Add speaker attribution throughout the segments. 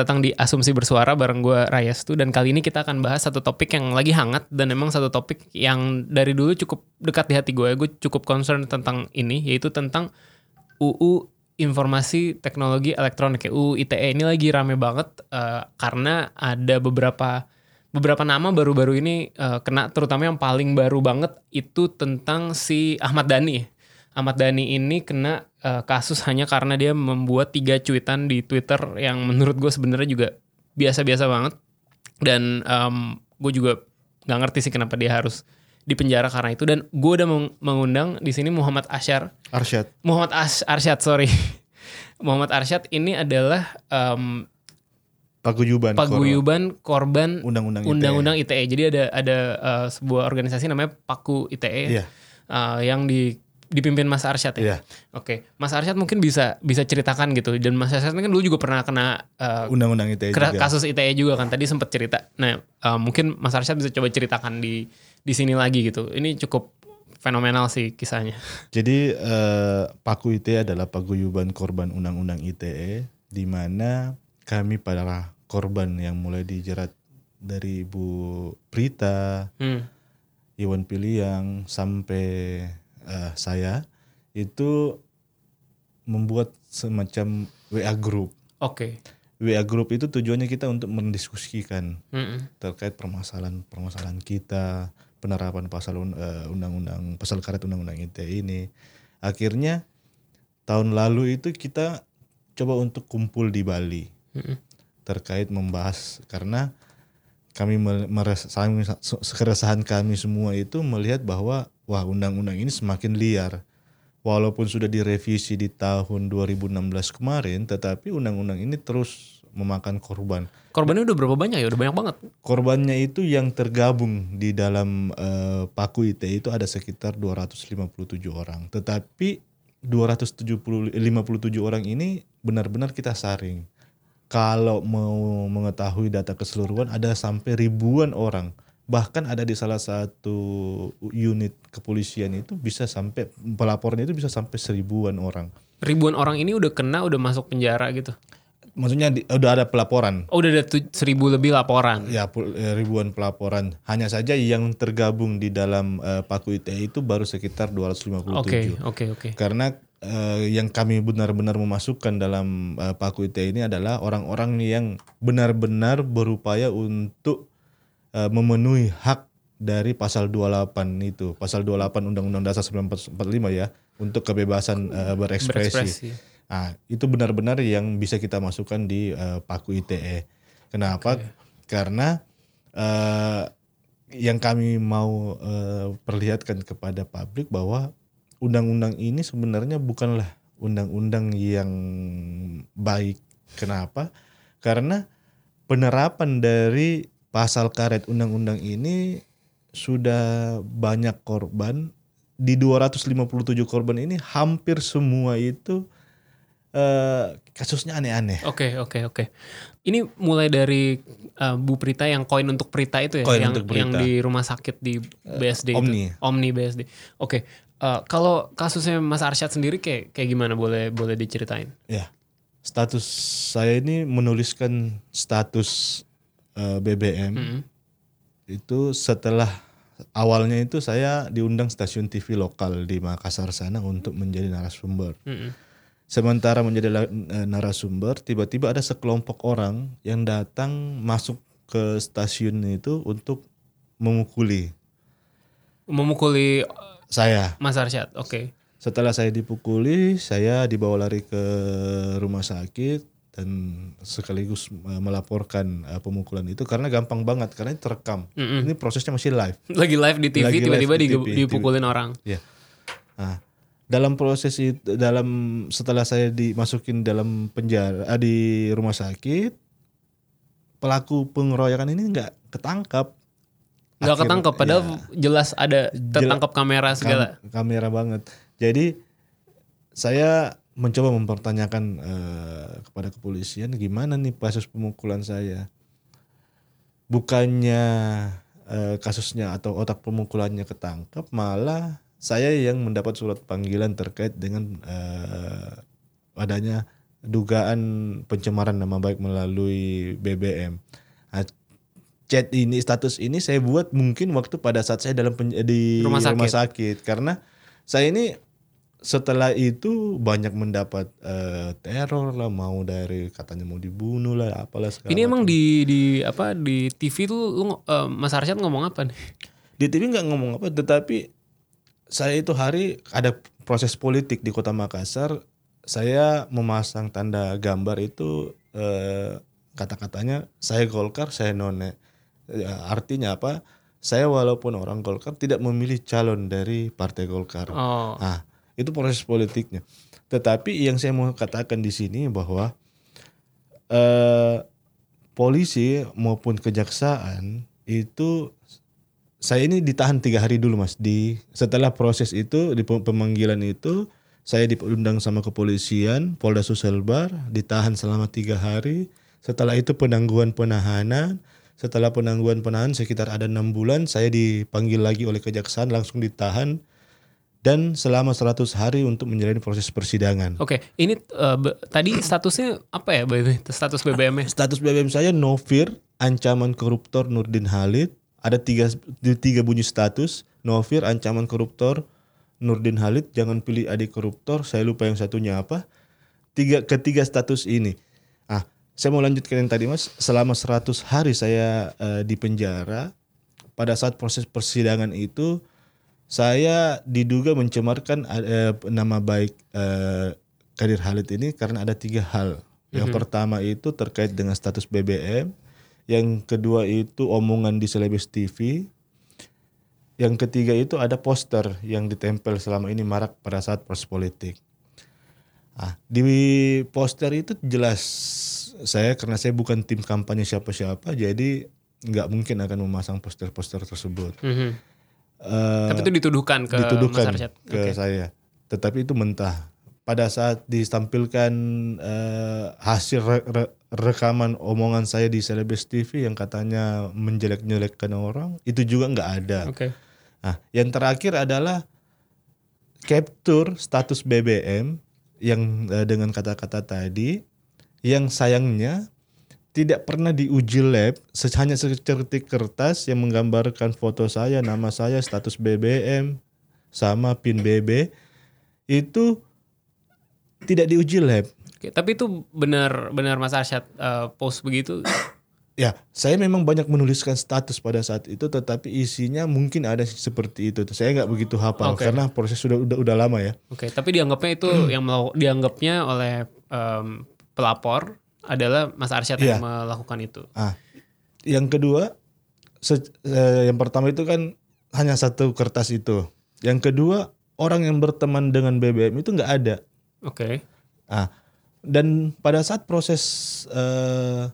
Speaker 1: Datang di Asumsi Bersuara bareng gue Rayas tuh dan kali ini kita akan bahas satu topik yang lagi hangat dan emang satu topik yang dari dulu cukup dekat di hati gue. Gue cukup concern tentang ini yaitu tentang UU Informasi Teknologi Elektronik UU ITE ini lagi rame banget eh, karena ada beberapa beberapa nama baru-baru ini eh, kena terutama yang paling baru banget itu tentang si Ahmad Dhani. Ahmad Dhani ini kena eh, kasus hanya karena dia membuat tiga cuitan di Twitter yang menurut gue sebenarnya juga biasa-biasa banget dan gue juga nggak ngerti sih kenapa dia harus dipenjara karena itu dan gue udah meng- mengundang di sini Muhammad Asyar
Speaker 2: Arsyad.
Speaker 1: Muhammad As Arsyad sorry Muhammad Arsyad ini adalah em,
Speaker 2: Paguyuban.
Speaker 1: paguyuban korban
Speaker 2: Undang-undang ITE.
Speaker 1: undang-undang ITE. Jadi ada ada eh, sebuah organisasi namanya Paku ITE
Speaker 2: Iya.
Speaker 1: eh, yang di dipimpin Mas Arsyad ya.
Speaker 2: Iya.
Speaker 1: Oke, Mas Arsyad mungkin bisa bisa ceritakan gitu. Dan Mas Arsyad kan dulu juga pernah kena eh,
Speaker 2: Undang-undang ITE juga.
Speaker 1: kasus ITE juga kan. Tadi sempat cerita. Nah, eh, mungkin Mas Arsyad bisa coba ceritakan di di sini lagi gitu. Ini cukup fenomenal sih kisahnya.
Speaker 2: Jadi eh, Paku ITE adalah paguyuban korban Undang-Undang ITE di mana kami para korban yang mulai dijerat dari Ibu Prita,
Speaker 1: Hmm.
Speaker 2: Iwan Piliang sampai eh, saya itu membuat semacam WA group.
Speaker 1: Oke.
Speaker 2: WA group itu tujuannya kita untuk mendiskusikan
Speaker 1: Mm-mm.
Speaker 2: terkait permasalahan-permasalahan kita, penerapan pasal eh, undang-undang pasal karet undang-undang ITE ini. Akhirnya tahun lalu itu kita coba untuk kumpul di Bali
Speaker 1: Mm-mm.
Speaker 2: terkait membahas karena kami meres- keresahan kami semua itu melihat bahwa wah undang-undang ini semakin liar. Walaupun sudah direvisi di tahun 2016 kemarin, tetapi undang-undang ini terus memakan korban
Speaker 1: Korbannya udah berapa banyak ya? Udah banyak banget.
Speaker 2: korbannya itu yang tergabung di dalam eh, Paku ITE itu ada sekitar 257 orang. Tetapi 257 orang ini benar-benar kita saring. Kalau mau mengetahui data keseluruhan ada sampai ribuan orang. Bahkan ada di salah satu unit kepolisian itu bisa sampai pelapornya itu bisa sampai seribuan orang.
Speaker 1: Ribuan orang ini udah kena, udah masuk penjara gitu.
Speaker 2: Maksudnya di- udah ada pelaporan.
Speaker 1: Oh udah ada tu- seribu lebih laporan.
Speaker 2: Ya eh, ribuan pelaporan. Hanya saja yang tergabung di dalam eh, Paku ITE itu baru sekitar 257.
Speaker 1: Oke, oke, oke.
Speaker 2: Karena eh, yang kami benar-benar memasukkan dalam eh, Paku ITE ini adalah orang-orang yang benar-benar berupaya untuk eh, memenuhi hak dari pasal 28 itu. Pasal 28 Undang-Undang Dasar 1945 ya untuk kebebasan eh, berekspresi.
Speaker 1: Berekspresi.
Speaker 2: Nah, itu benar-benar yang bisa kita masukkan di eh, Paku ITE. Kenapa? Karena eh, yang kami mau eh, perlihatkan kepada publik bahwa undang-undang ini sebenarnya bukanlah undang-undang yang baik. Kenapa? Karena penerapan dari pasal karet undang-undang ini sudah banyak korban di 257 korban ini hampir semua itu eh, kasusnya aneh-aneh.
Speaker 1: Oke, oke, oke. Ini mulai dari uh, Bu Prita yang koin untuk Prita itu ya,
Speaker 2: Koin
Speaker 1: yang
Speaker 2: untuk Prita.
Speaker 1: yang di rumah sakit di BSD
Speaker 2: Omni.
Speaker 1: itu. Omni BSD. Oke. uh, kalau kasusnya Mas Arsyad sendiri kayak kayak gimana boleh boleh diceritain?
Speaker 2: Ya, status saya ini menuliskan status eh, BBM
Speaker 1: Mm-mm.
Speaker 2: itu setelah awalnya itu saya diundang stasiun TV lokal di Makassar sana untuk menjadi narasumber.
Speaker 1: Mm-mm.
Speaker 2: Sementara menjadi eh, narasumber, tiba-tiba ada sekelompok orang yang datang masuk ke stasiun itu untuk memukuli
Speaker 1: Memukuli
Speaker 2: saya.
Speaker 1: Mas Arsyad. Oke.
Speaker 2: Setelah saya dipukuli, saya dibawa lari ke rumah sakit. Dan sekaligus uh, melaporkan uh, pemukulan itu karena gampang banget karena ini terekam. Ini prosesnya masih live.
Speaker 1: Lagi live di TV tiba-tiba
Speaker 2: di
Speaker 1: di-
Speaker 2: TV,
Speaker 1: dipukulin orang.
Speaker 2: Ya. Nah, dalam proses itu dalam setelah saya dimasukin dalam penjara ah, di rumah sakit pelaku pengeroyokan ini nggak ketangkap.
Speaker 1: Nggak ketangkep padahal
Speaker 2: ya,
Speaker 1: jelas ada tertangkap kamera segala.
Speaker 2: kam- kamera banget. Jadi saya mencoba mempertanyakan eh, kepada kepolisian gimana nih kasus pemukulan saya. Bukannya eh, kasusnya atau otak pemukulannya ketangkap, malah saya yang mendapat surat panggilan terkait dengan eh, adanya dugaan pencemaran nama baik melalui BBM. Nah, chat ini status ini saya buat mungkin waktu pada saat saya dalam pen- di
Speaker 1: Rumah sakit.
Speaker 2: rumah sakit karena saya ini setelah itu banyak mendapat eh, teror lah mau dari katanya mau dibunuh lah apalah segala
Speaker 1: Ini emang
Speaker 2: macam.
Speaker 1: di di apa di TV tuh lu eh, Mas Arsyad ngomong apa nih?
Speaker 2: di TV nggak ngomong apa tetapi saya itu hari ada proses politik di kota Makassar. Saya memasang tanda gambar itu eh, kata-katanya saya Golkar saya None. Ya, artinya apa? Saya walaupun orang Golkar tidak memilih calon dari partai Golkar.
Speaker 1: Oh,
Speaker 2: Nah, itu proses politiknya. Tetapi yang saya mau katakan di sini bahwa eh, polisi maupun kejaksaan itu saya ini ditahan tiga hari dulu mas. Di setelah proses itu di pe- pemanggilan itu saya diundang sama kepolisian Polda Suselbar ditahan selama tiga hari. Setelah itu penangguhan penahanan. Setelah penangguhan penahanan sekitar ada enam bulan saya dipanggil lagi oleh kejaksaan langsung ditahan dan selama 100 hari untuk menjalani proses persidangan.
Speaker 1: oke. Ini eh, be- tadi statusnya apa ya, BB? Status BBM-nya?
Speaker 2: Status BBM saya Novir, ancaman koruptor Nurdin Halid. Ada tiga, tiga bunyi status. Novir, ancaman koruptor Nurdin Halid. Jangan pilih adik koruptor. Saya lupa yang satunya apa. Tiga, ketiga status ini. Ah, saya mau lanjutkan yang tadi mas. Selama 100 hari saya eh, di penjara. Pada saat proses persidangan itu saya diduga mencemarkan eh, nama baik eh, Kadir Halid ini karena ada tiga hal. Yang pertama itu terkait dengan status BBM, yang kedua itu omongan di Selebes TV, yang ketiga itu ada poster yang ditempel selama ini marak pada saat proses politik. Ah, di poster itu jelas saya karena saya bukan tim kampanye siapa-siapa, jadi nggak mungkin akan memasang poster-poster tersebut.
Speaker 1: Mhm.
Speaker 2: Eh,
Speaker 1: Tapi itu dituduhkan ke
Speaker 2: dituduhkan
Speaker 1: Mas Arsyad.
Speaker 2: ke
Speaker 1: Oke.
Speaker 2: saya. Tetapi itu mentah. Pada saat ditampilkan eh, hasil re- re- rekaman omongan saya di Celebes TV yang katanya menjelek-jelekkan orang, itu juga nggak ada.
Speaker 1: Oke.
Speaker 2: Nah, yang terakhir adalah capture status BBM yang eh, dengan kata-kata tadi, yang sayangnya tidak pernah diuji lab, hanya secertik kertas yang menggambarkan foto saya, nama saya, status BBM, sama PIN BB, itu tidak diuji lab.
Speaker 1: Oke, Tapi itu benar benar Mas Arsyad eh, post begitu.
Speaker 2: Ya, saya memang banyak menuliskan status pada saat itu, tetapi isinya mungkin ada seperti itu. Saya nggak begitu hafal
Speaker 1: Oke.
Speaker 2: karena proses sudah udah, udah lama ya.
Speaker 1: Oke, tapi dianggapnya itu yang dianggapnya oleh em, pelapor adalah Mas Arsyad
Speaker 2: Iya.
Speaker 1: yang melakukan itu.
Speaker 2: Ah, yang kedua, se- eh, yang pertama itu kan hanya satu kertas itu. Yang kedua, orang yang berteman dengan BBM itu nggak ada.
Speaker 1: Oke.
Speaker 2: Ah, dan pada saat proses eh,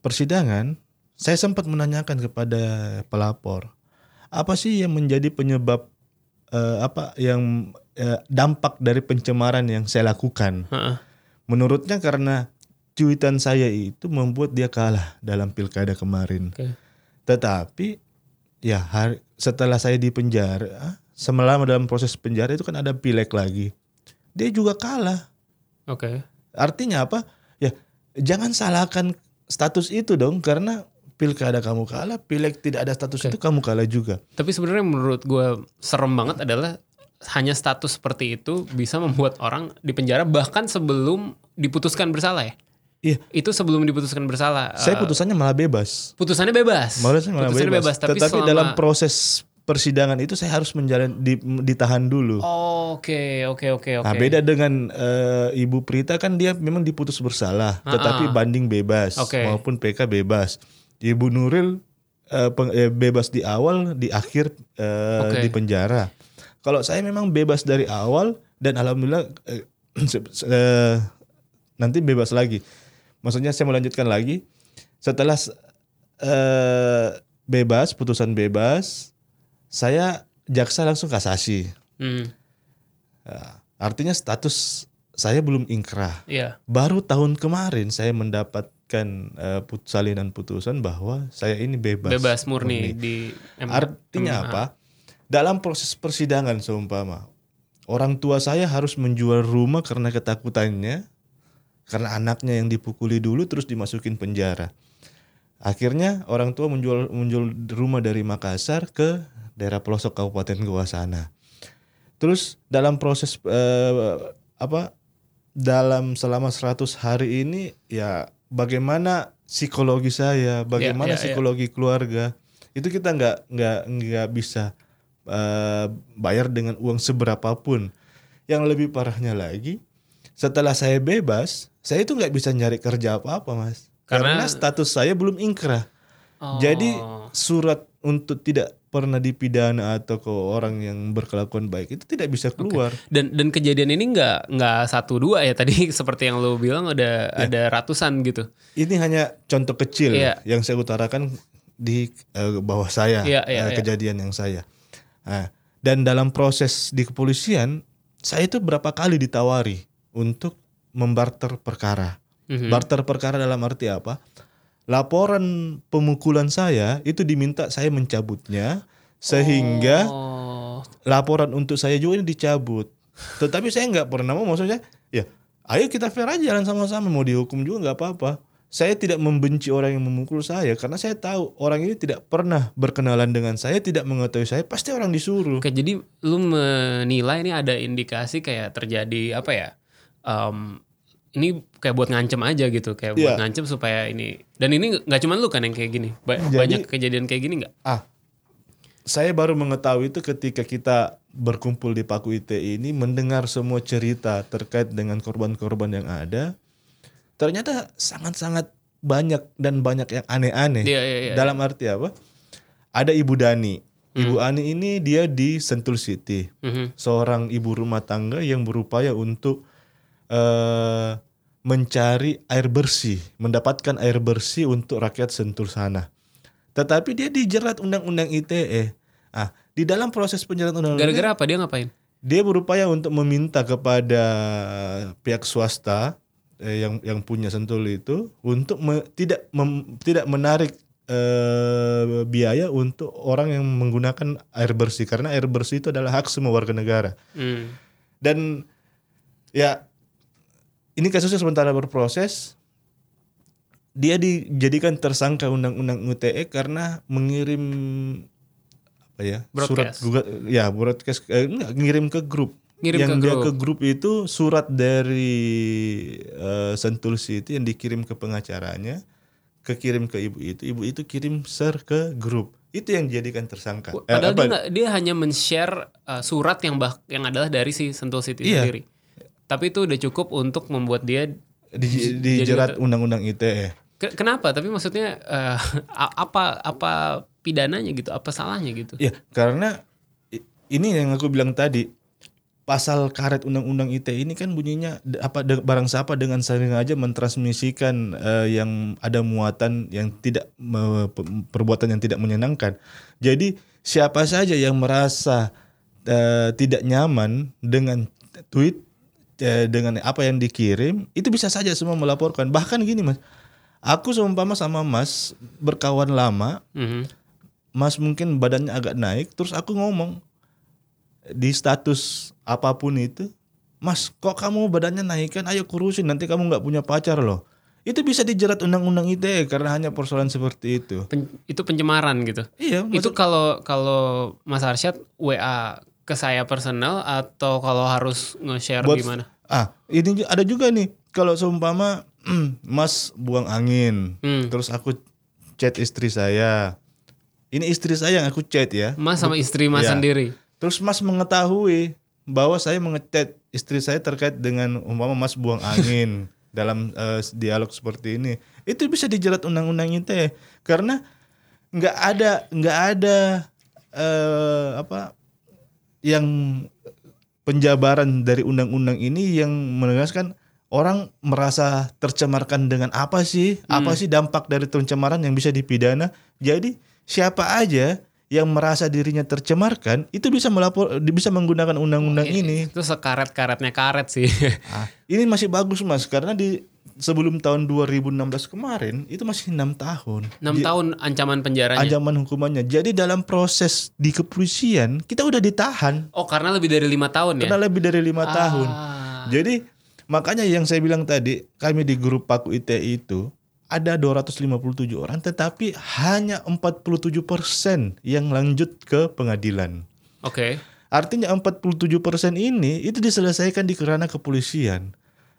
Speaker 2: persidangan, saya sempat menanyakan kepada pelapor, apa sih yang menjadi penyebab eh, apa yang eh, dampak dari pencemaran yang saya lakukan?
Speaker 1: Heeh.
Speaker 2: Menurutnya karena cuitan saya itu membuat dia kalah dalam pilkada kemarin.
Speaker 1: Oke.
Speaker 2: Tetapi ya hari, setelah saya di penjara, selama dalam proses penjara itu kan ada pileg lagi. Dia juga kalah.
Speaker 1: Oke.
Speaker 2: Artinya apa? Ya jangan salahkan status itu dong karena pilkada kamu kalah, pileg tidak ada status itu kamu kalah juga.
Speaker 1: Tapi sebenarnya menurut gue serem banget adalah hanya status seperti itu bisa membuat orang di penjara bahkan sebelum diputuskan bersalah ya.
Speaker 2: Iya.
Speaker 1: Itu sebelum diputuskan bersalah.
Speaker 2: Saya
Speaker 1: eh,
Speaker 2: putusannya malah bebas.
Speaker 1: putusannya bebas.
Speaker 2: Malah saya malah
Speaker 1: putusannya
Speaker 2: bebas.
Speaker 1: bebas. Tapi
Speaker 2: Tetapi
Speaker 1: selama,
Speaker 2: dalam proses persidangan itu saya harus menjalani di, ditahan dulu.
Speaker 1: Oke, oke, oke, oke.
Speaker 2: Nah, beda dengan eh, Ibu Prita kan dia memang diputus bersalah, tetapi banding bebas
Speaker 1: Oke.
Speaker 2: maupun PK bebas. Ibu Nuril eh, peng- eh, bebas di awal, di akhir eh,
Speaker 1: Oke.
Speaker 2: di penjara. Kalau saya memang bebas dari awal dan alhamdulillah eh, nanti bebas lagi. Maksudnya saya melanjutkan lagi setelah eh, bebas, putusan bebas, saya jaksa langsung kasasi.
Speaker 1: Hmm,
Speaker 2: Ya, artinya status saya belum ingkrah.
Speaker 1: iya.
Speaker 2: Baru tahun kemarin saya mendapatkan put- salinan putusan bahwa saya ini bebas.
Speaker 1: Bebas murni, di M-
Speaker 2: Artinya
Speaker 1: MH.
Speaker 2: apa? Dalam proses persidangan seumpama orang tua saya harus menjual rumah karena ketakutannya karena anaknya yang dipukuli dulu terus dimasukin penjara. Akhirnya orang tua menjual menjual rumah dari Makassar ke daerah pelosok Kabupaten Goa sana. Terus dalam proses eh, apa dalam selama 100 hari ini ya bagaimana psikologi saya, bagaimana
Speaker 1: ya, ya.
Speaker 2: psikologi keluarga itu kita nggak nggak nggak bisa eh, bayar dengan uang seberapapun. Yang lebih parahnya lagi, setelah saya bebas, saya itu nggak bisa nyari kerja apa-apa mas, karena,
Speaker 1: Karena-
Speaker 2: status saya belum ingkrah.
Speaker 1: Oh.
Speaker 2: Jadi surat untuk tidak pernah dipidana atau ke orang yang berkelakuan baik itu tidak bisa keluar.
Speaker 1: dan dan kejadian ini nggak nggak satu dua ya tadi seperti yang lo bilang ada ada ratusan gitu.
Speaker 2: Ini hanya contoh kecil
Speaker 1: Iya.
Speaker 2: yang saya utarakan di eh, bawah saya
Speaker 1: iya,
Speaker 2: eh,
Speaker 1: iya.
Speaker 2: kejadian yang saya. Nah, dan dalam proses di kepolisian saya itu berapa kali ditawari untuk membarter perkara.
Speaker 1: Mhm.
Speaker 2: Barter perkara dalam arti apa? Laporan pemukulan saya itu diminta saya mencabutnya sehingga
Speaker 1: Oh.
Speaker 2: laporan untuk saya juga ini dicabut. Tetapi saya nggak pernah mau maksudnya ya ayo kita fair aja jalan sama-sama mau dihukum juga nggak apa-apa. Saya tidak membenci orang yang memukul saya karena saya tahu orang ini tidak pernah berkenalan dengan saya, tidak mengetahui saya, pasti orang disuruh.
Speaker 1: Oke, jadi lu menilai ini ada indikasi kayak terjadi apa ya? Em, ini kayak buat ngancem aja gitu, kayak buat
Speaker 2: Iya.
Speaker 1: ngancem supaya ini. Dan ini nggak cuma lu kan yang kayak gini, Ba-
Speaker 2: Jadi-
Speaker 1: banyak kejadian kayak gini nggak?
Speaker 2: Ah, saya baru mengetahui itu ketika kita berkumpul di Paku ITE ini mendengar semua cerita terkait dengan korban-korban yang ada. Ternyata sangat-sangat banyak dan banyak yang aneh-aneh.
Speaker 1: Iya, iya, iya.
Speaker 2: Dalam arti apa? Ada Ibu Dani. Ibu Ani ini dia di Sentul City.
Speaker 1: Mhm.
Speaker 2: Seorang ibu rumah tangga yang berupaya untuk eh, mencari air bersih, mendapatkan air bersih untuk rakyat Sentul sana. Tetapi dia dijerat undang-undang ITE. Ah, di dalam proses penjerat undang-undang
Speaker 1: Gara-gara apa dia ngapain?
Speaker 2: dia berupaya untuk meminta kepada pihak swasta eh, yang yang punya Sentul itu untuk me- tidak mem- tidak menarik eh, biaya untuk orang yang menggunakan air bersih karena air bersih itu adalah hak semua warga negara.
Speaker 1: Hmm.
Speaker 2: Dan ya ini kasusnya sementara berproses dia dijadikan tersangka undang-undang UTE karena mengirim apa ya surat
Speaker 1: Broadcast.
Speaker 2: gugat ya broadcast eh, enggak, ngirim ke grup
Speaker 1: Ngirim
Speaker 2: yang
Speaker 1: ke
Speaker 2: dia
Speaker 1: grup.
Speaker 2: ke grup itu surat dari eh, Sentul City yang dikirim ke pengacaranya kekirim ke ibu itu ibu itu kirim share ke grup itu yang dijadikan tersangka Eh,
Speaker 1: Padahal
Speaker 2: apa?
Speaker 1: dia, dia hanya men-share uh, surat yang bah yang adalah dari si Sentul City
Speaker 2: Iya.
Speaker 1: sendiri. Tapi itu udah cukup untuk membuat dia
Speaker 2: di, dijerat undang-undang E. ITE
Speaker 1: Ke- kenapa? Tapi maksudnya uh, apa apa pidananya gitu? Apa salahnya gitu?
Speaker 2: Ya, karena ini yang aku bilang tadi pasal karet undang-undang ITE ini kan bunyinya apa barang siapa dengan sengaja mentransmisikan eh, yang ada muatan yang tidak me- perbuatan yang tidak menyenangkan. Jadi siapa saja yang merasa eh, tidak nyaman dengan tweet eh, dengan apa yang dikirim itu bisa saja semua melaporkan. Bahkan gini Mas, aku seumpama sama Mas berkawan lama
Speaker 1: Mhm.
Speaker 2: Mas mungkin badannya agak naik, terus aku ngomong di status apa pun itu, Mas kok kamu badannya naik kan, ayo kurusin nanti kamu nggak punya pacar loh. Itu bisa dijerat undang-undang ITE karena hanya persoalan seperti itu.
Speaker 1: Pen- itu pencemaran gitu.
Speaker 2: Iya,
Speaker 1: Itu kalau kalau Mas Arsyad WA ke saya personal atau kalau harus nge-share gimana?
Speaker 2: ah ini ada juga nih kalau seumpama Mas buang angin,
Speaker 1: Hmm.
Speaker 2: terus aku chat istri saya, ini istri saya yang aku chat ya.
Speaker 1: Mas sama istri Mas
Speaker 2: Ya.
Speaker 1: sendiri.
Speaker 2: Terus Mas mengetahui bahwa saya mengechat istri saya terkait dengan umpama Mas buang angin dalam eh, dialog seperti ini. Itu bisa dijerat undang-undang ITE karena nggak ada nggak ada eh, apa yang penjabaran dari undang-undang ini yang menegaskan orang merasa tercemarkan dengan apa sih? Apa sih dampak dari pencemaran yang bisa dipidana? Jadi siapa aja yang merasa dirinya tercemarkan itu bisa melapor bisa menggunakan undang-undang ini.
Speaker 1: Itu sekaret-karetnya karet sih.
Speaker 2: Ah, ini masih bagus Mas karena di sebelum tahun 2016 kemarin itu masih enam tahun.
Speaker 1: 6 tahun ancaman penjaranya.
Speaker 2: Ancaman hukumannya. Jadi dalam proses di kepolisian kita udah ditahan
Speaker 1: Oh, karena lebih dari lima tahun ya.
Speaker 2: karena lebih dari lima tahun.
Speaker 1: Ah.
Speaker 2: Jadi makanya yang saya bilang tadi kami di grup Paku ITI itu ada 257 orang tetapi hanya 47% yang lanjut ke pengadilan.
Speaker 1: Oke.
Speaker 2: Artinya 47% ini itu diselesaikan di kerana kepolisian.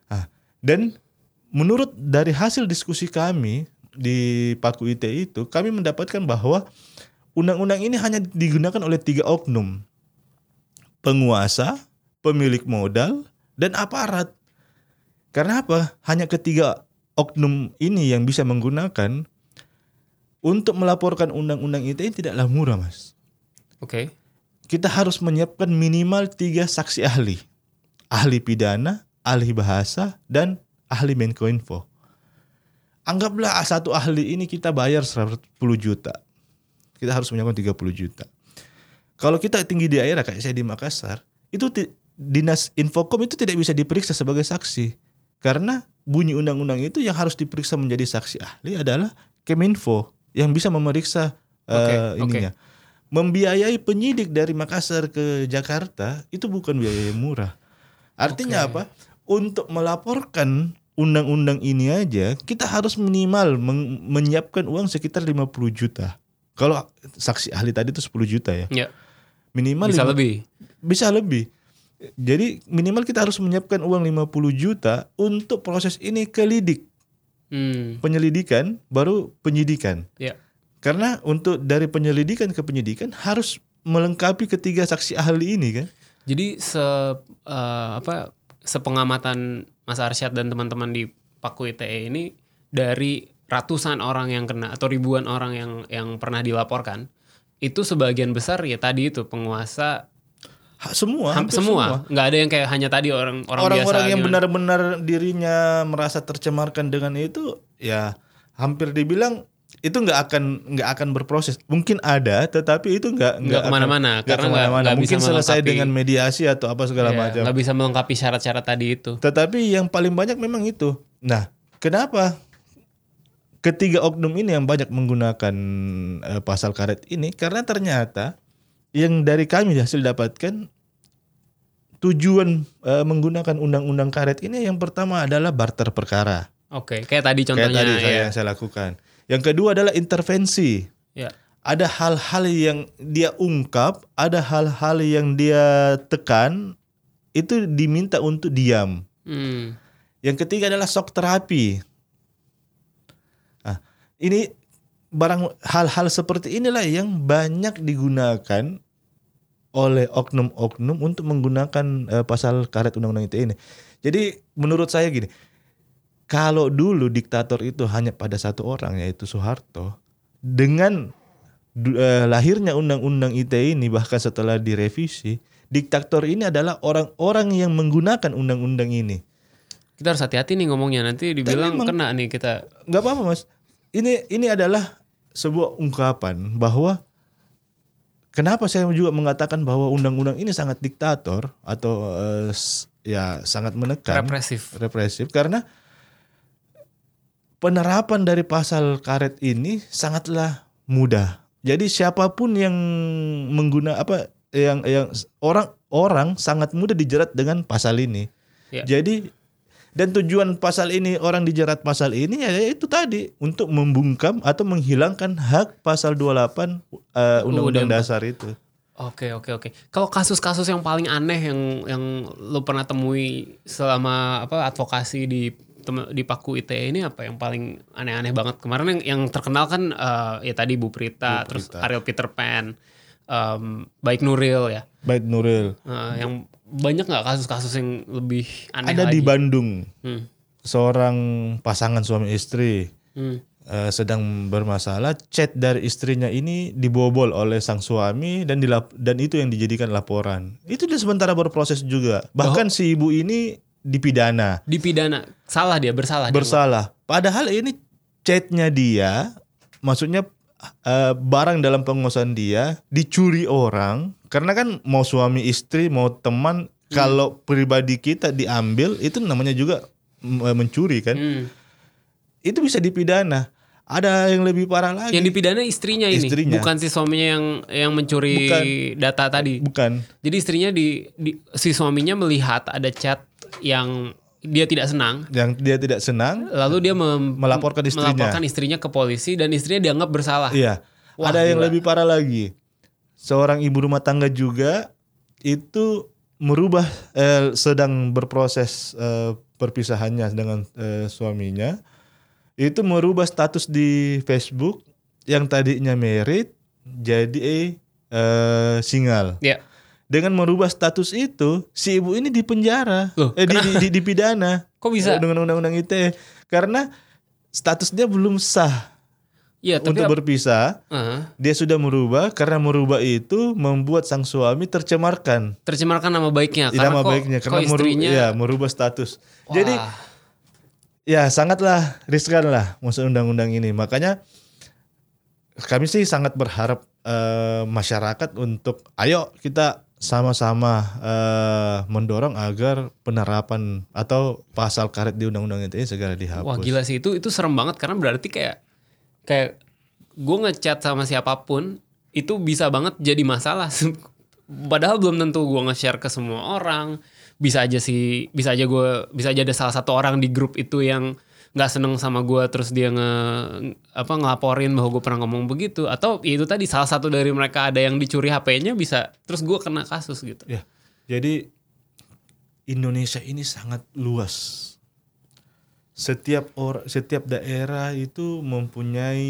Speaker 2: Ah, dan menurut dari hasil diskusi kami di Paku ITI itu kami mendapatkan bahwa undang-undang ini hanya digunakan oleh tiga oknum. Penguasa, pemilik modal, dan aparat. Karena apa? Hanya ketiga oknum ini yang bisa menggunakan untuk melaporkan undang-undang ITE tidaklah murah, Mas.
Speaker 1: Oke.
Speaker 2: Kita harus menyiapkan minimal tiga saksi ahli. Ahli pidana, ahli bahasa, dan ahli Menkoinfo. Anggaplah satu ahli ini kita bayar 110 juta. Kita harus menyiapkan 30 juta. Kalau kita tinggi di daerah kayak saya di Makassar, itu dinas Infokom itu tidak bisa diperiksa sebagai saksi. Karena bunyi undang-undang itu yang harus diperiksa menjadi saksi ahli adalah Keminfo yang bisa memeriksa eh,
Speaker 1: Oke,
Speaker 2: ininya. Membiayai penyidik dari Makassar ke Jakarta itu bukan biaya yang murah. Artinya
Speaker 1: Oke.
Speaker 2: apa? Untuk melaporkan undang-undang ini aja kita harus minimal menyiapkan uang sekitar 50 juta. Kalau saksi ahli tadi itu 10 juta ya.
Speaker 1: Ya.
Speaker 2: Minimal
Speaker 1: Bisa
Speaker 2: lima-
Speaker 1: lebih.
Speaker 2: bisa lebih. Jadi minimal kita harus menyiapkan uang 50 juta untuk proses ini ke lidik,
Speaker 1: Hmm.
Speaker 2: penyelidikan baru penyidikan.
Speaker 1: Ya.
Speaker 2: Karena untuk dari penyelidikan ke penyidikan harus melengkapi ketiga saksi ahli ini kan.
Speaker 1: Jadi se eh, apa sepengamatan Mas Arsyad dan teman-teman di Paku ITE ini dari ratusan orang yang kena atau ribuan orang yang yang pernah dilaporkan itu sebagian besar ya tadi itu penguasa
Speaker 2: Ha- semua,
Speaker 1: ham-
Speaker 2: hampir
Speaker 1: semua nggak ada yang kayak hanya tadi orang orang biasa
Speaker 2: Orang-orang yang
Speaker 1: gimana.
Speaker 2: benar-benar dirinya merasa tercemarkan dengan itu ya hampir dibilang itu nggak akan nggak akan berproses. Mungkin ada, tetapi itu nggak
Speaker 1: Nggak ke
Speaker 2: mana-mana,
Speaker 1: karena nggak-
Speaker 2: ke
Speaker 1: mana-mana.
Speaker 2: Mungkin
Speaker 1: bisa
Speaker 2: selesai dengan mediasi atau apa segala
Speaker 1: Iya,
Speaker 2: macam.
Speaker 1: nggak bisa melengkapi syarat-syarat tadi itu
Speaker 2: Tetapi yang paling banyak memang itu. Nah, kenapa ketiga oknum ini yang banyak menggunakan eh, pasal karet ini? Karena ternyata yang dari kami hasil dapatkan tujuan eh, menggunakan undang-undang karet ini yang pertama adalah barter perkara.
Speaker 1: oke kayak tadi
Speaker 2: Kayak
Speaker 1: contohnya
Speaker 2: tadi saya
Speaker 1: ya.
Speaker 2: yang saya lakukan. Yang kedua adalah intervensi.
Speaker 1: ya
Speaker 2: Ada hal-hal yang dia ungkap, ada hal-hal yang dia tekan, itu diminta untuk diam.
Speaker 1: Hmm.
Speaker 2: Yang ketiga adalah shock terapi. Nah, ini barang hal-hal seperti inilah yang banyak digunakan oleh oknum-oknum untuk menggunakan eh, pasal karet undang-undang ITE ini. Jadi menurut saya gini, kalau dulu diktator itu hanya pada satu orang yaitu Soeharto, dengan eh, lahirnya undang-undang ITE ini bahkan setelah direvisi, diktator ini adalah orang-orang yang menggunakan undang-undang ini.
Speaker 1: kita harus hati-hati nih ngomongnya. Nanti dibilang
Speaker 2: memang-
Speaker 1: kena nih kita.
Speaker 2: Nggak apa-apa mas. Ini ini adalah sebuah ungkapan bahwa kenapa saya juga mengatakan bahwa undang-undang ini sangat diktator atau eh, ya sangat menekan.
Speaker 1: Represif.
Speaker 2: Represif. Karena penerapan dari pasal karet ini sangatlah mudah jadi siapa pun yang mengguna apa yang yang orang orang sangat mudah dijerat dengan pasal ini
Speaker 1: Ya.
Speaker 2: jadi dan tujuan pasal ini orang dijerat pasal ini ya itu tadi untuk membungkam atau menghilangkan hak pasal 28 eh, undang-undang dasar itu.
Speaker 1: Oke oke oke. Kalau kasus-kasus yang paling aneh yang yang lu pernah temui selama apa advokasi di di Paku ITE ini apa yang paling aneh-aneh banget kemarin yang, yang terkenal kan eh, ya tadi Bu Prita, terus Ariel Peter Pan, em, Baik Nuril ya,
Speaker 2: Baik Nuril.
Speaker 1: Eh, yang banyak nggak kasus-kasus yang lebih aneh
Speaker 2: Ada
Speaker 1: lagi?
Speaker 2: di Bandung
Speaker 1: Hmm.
Speaker 2: seorang pasangan suami istri
Speaker 1: Hmm.
Speaker 2: eh, sedang bermasalah, chat dari istrinya ini dibobol oleh sang suami dan dilap dan itu yang dijadikan laporan. Itu dia sementara berproses juga. Bahkan si ibu ini dipidana,
Speaker 1: Dipidana, salah dia bersalah. dia.
Speaker 2: bersalah. Padahal ini chatnya dia, maksudnya eh, barang dalam penguasaan dia dicuri orang karena kan mau suami istri mau teman kalau pribadi kita diambil itu namanya juga mencuri kan.
Speaker 1: Hmm.
Speaker 2: Itu bisa dipidana. Ada yang lebih parah lagi.
Speaker 1: Yang dipidana istrinya ini,
Speaker 2: Istrinya.
Speaker 1: bukan si suaminya yang yang mencuri
Speaker 2: Bukan.
Speaker 1: data tadi.
Speaker 2: Bukan.
Speaker 1: Jadi istrinya di, di- si suaminya melihat ada chat yang dia tidak senang,
Speaker 2: Yang dia tidak senang
Speaker 1: lalu dia mem-
Speaker 2: melaporkan istrinya.
Speaker 1: melaporkan istrinya ke polisi dan istrinya dianggap bersalah.
Speaker 2: Iya.
Speaker 1: Wah,
Speaker 2: Ada yang
Speaker 1: gila.
Speaker 2: lebih parah lagi. Seorang ibu rumah tangga juga itu merubah eh, sedang berproses eh, perpisahannya dengan eh, suaminya. Itu merubah status di Facebook yang tadinya married jadi eh, single.
Speaker 1: Ya.
Speaker 2: Dengan merubah status itu, si ibu ini dipenjara,
Speaker 1: Loh,
Speaker 2: eh, di, di, di- dipidana.
Speaker 1: Kok bisa?
Speaker 2: Dengan undang-undang ITE karena status dia belum sah
Speaker 1: Iya, tapi
Speaker 2: untuk berpisah.
Speaker 1: Ah,
Speaker 2: Dia sudah merubah karena merubah itu membuat sang suami tercemarkan
Speaker 1: tercemarkan nama baiknya
Speaker 2: nama
Speaker 1: karena kok,
Speaker 2: baiknya
Speaker 1: kok
Speaker 2: karena meru-
Speaker 1: istrinya
Speaker 2: ya, merubah status.
Speaker 1: Wah,
Speaker 2: Jadi ya sangatlah riskan lah masuk undang-undang ini. Makanya kami sih sangat berharap eh, masyarakat untuk ayo kita sama-sama eh, mendorong agar penerapan atau pasal karet di undang-undang ITE segera dihapus.
Speaker 1: wah gila sih itu itu serem banget karena berarti kayak kayak gue ngechat sama siapa pun itu bisa banget jadi masalah. Padahal belum tentu gue nge-share ke semua orang. Bisa aja sih, bisa aja gue, bisa aja ada salah satu orang di grup itu yang nggak seneng sama gue terus dia nge apa ngelaporin bahwa gue pernah ngomong begitu atau ya itu tadi salah satu dari mereka ada yang dicuri HP-nya bisa terus gue kena kasus gitu.
Speaker 2: Ya, jadi Indonesia ini sangat luas. Setiap or, setiap daerah itu mempunyai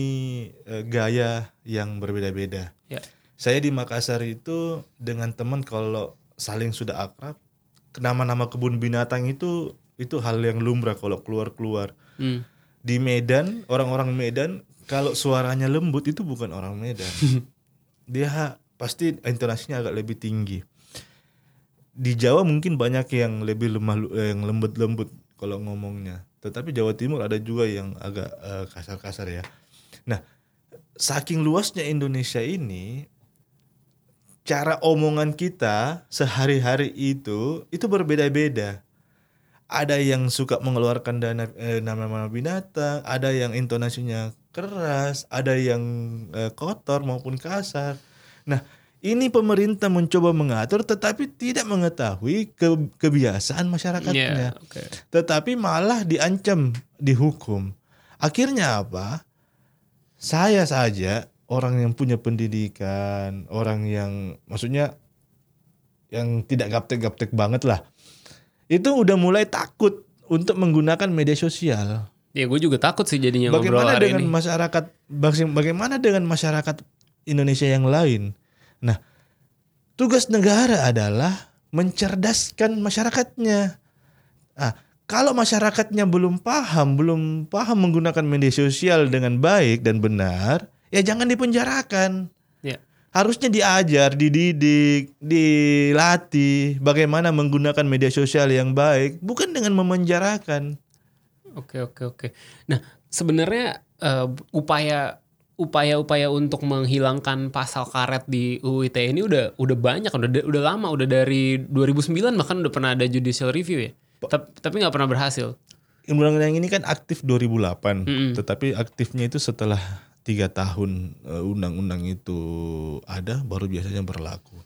Speaker 2: eh, gaya yang berbeda-beda.
Speaker 1: Ya.
Speaker 2: Saya di Makassar itu dengan teman kalau saling sudah akrab, nama-nama kebun binatang itu itu hal yang lumrah kalau keluar-keluar.
Speaker 1: Hmm.
Speaker 2: Di Medan, orang-orang Medan kalau suaranya lembut itu bukan orang Medan. Dia pasti intonasinya agak lebih tinggi. Di Jawa mungkin banyak yang lebih lemah yang lembut-lembut kalau ngomongnya. Tetapi Jawa Timur ada juga yang agak eh, kasar-kasar ya. Nah, saking luasnya Indonesia ini cara omongan kita sehari-hari itu itu berbeda-beda. Ada yang suka mengeluarkan dana eh, nama-nama binatang, ada yang intonasinya keras, ada yang eh, kotor maupun kasar. Nah, ini pemerintah mencoba mengatur tetapi tidak mengetahui ke- kebiasaan masyarakatnya
Speaker 1: Ya, oke.
Speaker 2: tetapi malah diancam dihukum. Akhirnya apa? Saya saja orang yang punya pendidikan, orang yang maksudnya yang tidak gaptek-gaptek banget lah. Itu udah mulai takut untuk menggunakan media sosial.
Speaker 1: Ya gue juga takut sih jadinya ngobrol
Speaker 2: Bagaimana
Speaker 1: hari
Speaker 2: dengan
Speaker 1: ini.
Speaker 2: masyarakat baga- bagaimana dengan masyarakat Indonesia yang lain? Nah, tugas negara adalah mencerdaskan masyarakatnya. Ah, kalau masyarakatnya belum paham, belum paham menggunakan media sosial dengan baik dan benar, ya jangan dipenjarakan.
Speaker 1: Ya.
Speaker 2: Harusnya diajar, dididik, dilatih bagaimana menggunakan media sosial yang baik, bukan dengan memenjarakan.
Speaker 1: Oke oke oke. Nah sebenarnya eh, upaya upaya-upaya untuk menghilangkan pasal karet di UU ITE ini udah udah banyak udah udah lama udah dari 2009 bahkan udah pernah ada judicial review ya. Tap- tapi nggak pernah berhasil.
Speaker 2: Undang-undang ini kan aktif 2008,
Speaker 1: Mm-mm.
Speaker 2: tetapi aktifnya itu setelah tiga tahun eh, undang-undang itu ada, baru biasanya berlaku.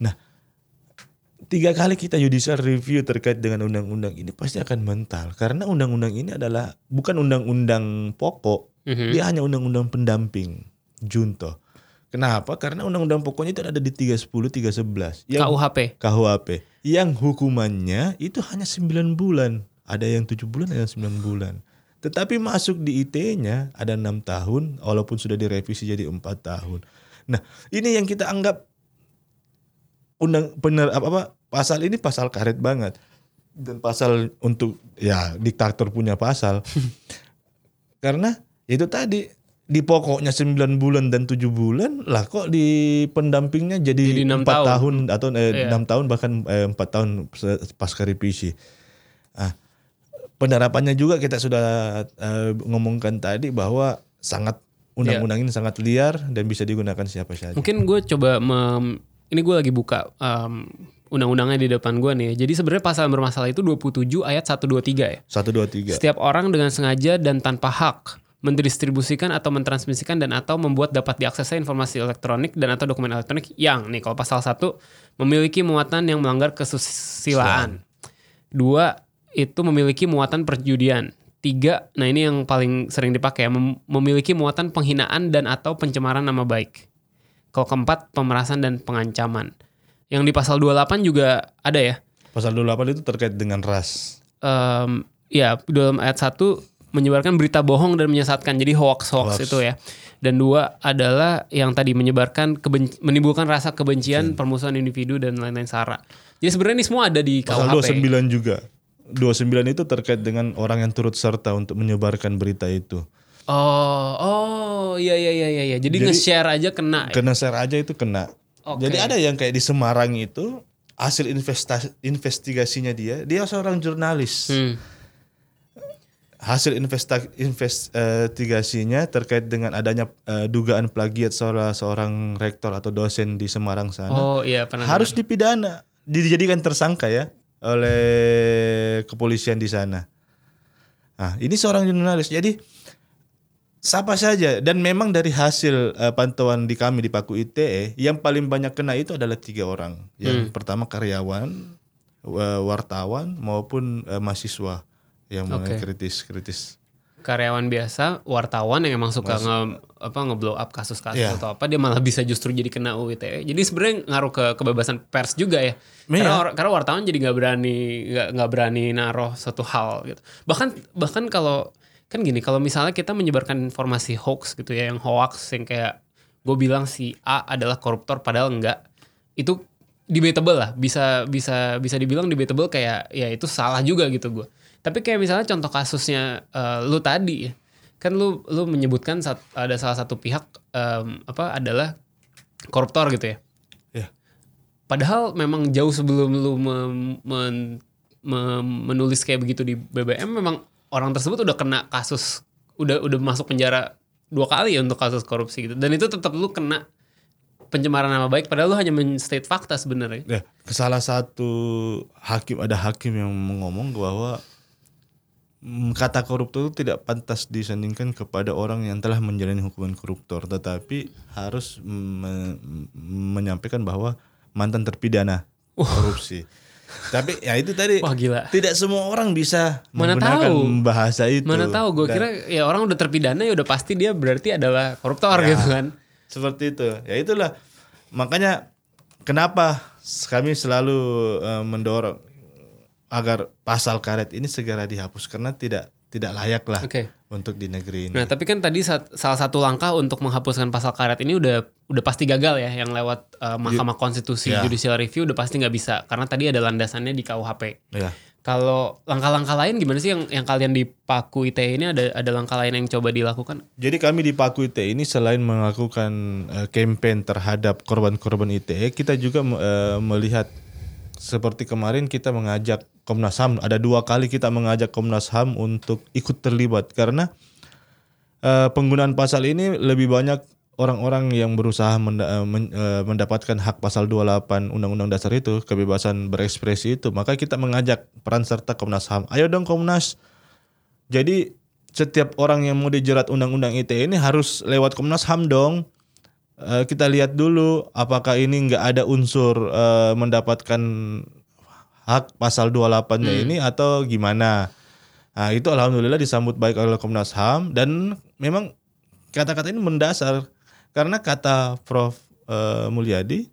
Speaker 2: Nah, tiga kali kita judicial review terkait dengan undang-undang ini pasti akan mental, karena undang-undang ini adalah bukan undang-undang pokok,
Speaker 1: Mhm.
Speaker 2: dia hanya undang-undang pendamping, junto. Kenapa? Karena undang-undang pokoknya itu ada di 310, 311. Yang
Speaker 1: KUHP.
Speaker 2: KUHP yang hukumannya itu hanya 9 bulan ada yang tujuh bulan, ada yang sembilan bulan. Tetapi masuk di ITE-nya ada enam tahun, walaupun sudah direvisi jadi empat tahun. Nah, ini yang kita anggap undang benar apa, apa pasal ini pasal karet banget dan pasal untuk ya diktator punya pasal karena itu tadi di pokoknya 9 bulan dan 7 bulan lah kok di pendampingnya jadi,
Speaker 1: Jadi enam
Speaker 2: 4
Speaker 1: tahun.
Speaker 2: tahun atau eh,
Speaker 1: Iya.
Speaker 2: 6 tahun bahkan eh, 4 tahun pasca revisi. Ah, penerapannya juga kita sudah eh, ngomongkan tadi bahwa sangat undang-undang ini sangat liar dan bisa digunakan siapa saja.
Speaker 1: Mungkin gue coba mem- ini gue lagi buka um, undang-undangnya di depan gue nih. Jadi sebenarnya pasal yang bermasalah itu 27 ayat 123 ya.
Speaker 2: 1 2 3.
Speaker 1: Setiap orang dengan sengaja dan tanpa hak mendistribusikan atau mentransmisikan dan atau membuat dapat diaksesnya informasi elektronik dan atau dokumen elektronik yang nih kalau pasal 1 memiliki muatan yang melanggar kesusilaan. Dua itu memiliki muatan perjudian. Tiga, nah ini yang paling sering dipakai ya, mem- memiliki muatan penghinaan dan atau pencemaran nama baik. Kalau keempat, pemerasan dan pengancaman. Yang di pasal 28 juga ada ya.
Speaker 2: Pasal 28 itu terkait dengan ras.
Speaker 1: Em, ya dalam ayat 1 menyebarkan berita bohong dan menyesatkan jadi hoax hoax
Speaker 2: Hoax.
Speaker 1: itu ya dan dua adalah yang tadi menyebarkan menimbulkan rasa kebencian permusuhan individu dan lain-lain sara jadi sebenarnya ini semua ada di
Speaker 2: Pasal
Speaker 1: KUHP
Speaker 2: 29 juga. 29 itu terkait dengan orang yang turut serta untuk menyebarkan berita itu.
Speaker 1: oh oh iya iya iya iya iya. jadi,
Speaker 2: Jadi-
Speaker 1: nge-share aja kena ya?
Speaker 2: Kena share aja itu kena.
Speaker 1: Oke.
Speaker 2: Jadi ada yang kayak di Semarang itu hasil investasi investigasinya dia, dia seorang jurnalis.
Speaker 1: Hmm.
Speaker 2: Hasil investa, investigasinya terkait dengan adanya eh, dugaan plagiat seorang seorang rektor atau dosen di Semarang sana.
Speaker 1: oh iya pernah
Speaker 2: harus dipidana, dijadikan tersangka ya oleh kepolisian di sana. Nah, ini seorang jurnalis. Jadi siapa saja dan memang dari hasil eh, pantauan di kami di Paku ITE yang paling banyak kena itu adalah tiga orang. Yang pertama karyawan, wa- wartawan maupun eh, mahasiswa yang mulai
Speaker 1: Oke.
Speaker 2: kritis-kritis.
Speaker 1: karyawan biasa wartawan yang emang suka nge apa ngeblow up kasus-kasus
Speaker 2: Iya.
Speaker 1: atau apa dia malah bisa justru jadi kena UITE jadi sebenarnya ngaruh ke kebebasan pers juga ya.
Speaker 2: Iya.
Speaker 1: karena or- karena wartawan jadi nggak berani nggak berani naruh suatu hal gitu. Bahkan bahkan kalau kan gini kalau misalnya kita menyebarkan informasi hoax gitu ya yang hoax yang kayak gue bilang si A adalah koruptor padahal enggak itu debatable lah. Bisa bisa bisa dibilang debatable kayak ya itu salah juga gitu gue tapi kayak misalnya contoh kasusnya eh, lu tadi ya, kan lu lu menyebutkan sat- ada salah satu pihak em, apa adalah koruptor gitu ya?
Speaker 2: Ya.
Speaker 1: padahal memang jauh sebelum lu mem- men- mem- menulis kayak begitu di BBM memang orang tersebut udah kena kasus udah udah masuk penjara dua kali ya untuk kasus korupsi gitu. Dan itu tetap lu kena pencemaran nama baik padahal lu hanya men-state fakta sebenarnya.
Speaker 2: Ya, salah satu hakim ada hakim yang ngomong bahwa kata koruptor itu tidak pantas disandingkan kepada orang yang telah menjalani hukuman koruptor, tetapi harus me- menyampaikan bahwa mantan terpidana korupsi. Tapi ya itu tadi
Speaker 1: wah gila
Speaker 2: tidak semua orang bisa
Speaker 1: Mana
Speaker 2: menggunakan
Speaker 1: tahu?
Speaker 2: bahasa itu.
Speaker 1: Mana tahu gue kira ya orang udah terpidana ya udah pasti dia berarti adalah koruptor
Speaker 2: Ya.
Speaker 1: gitu kan.
Speaker 2: seperti itu. Ya itulah makanya kenapa kami selalu eh, mendorong agar pasal karet ini segera dihapus karena tidak tidak layak lah
Speaker 1: Oke.
Speaker 2: untuk di negeri ini.
Speaker 1: Nah, tapi kan tadi sat- salah satu langkah untuk menghapuskan pasal karet ini udah udah pasti gagal ya yang lewat uh, Mahkamah Konstitusi
Speaker 2: Ya.
Speaker 1: Judicial Review udah pasti nggak bisa karena tadi ada landasannya di KUHP.
Speaker 2: Ya.
Speaker 1: Kalau langkah-langkah lain gimana sih yang yang kalian di Paku ITE ini ada ada langkah lain yang coba dilakukan?
Speaker 2: Jadi kami di Paku ITE ini selain melakukan eh, campaign terhadap korban-korban ITE, kita juga eh, melihat seperti kemarin kita mengajak Komnas HAM, ada dua kali kita mengajak Komnas HAM untuk ikut terlibat karena eh, penggunaan pasal ini lebih banyak orang-orang yang berusaha menda- eh, men- eh, mendapatkan hak pasal 28 Undang-Undang Dasar itu, kebebasan berekspresi itu, maka kita mengajak peran serta Komnas HAM. Ayo dong Komnas, jadi setiap orang yang mau dijerat undang-undang ITE ini harus lewat Komnas HAM dong. Kita lihat dulu apakah ini nggak ada unsur eh, mendapatkan hak pasal 28-nya ini atau gimana. Nah, itu alhamdulillah disambut baik oleh Komnas HAM dan memang kata-kata ini mendasar karena kata Prof eh, Mulyadi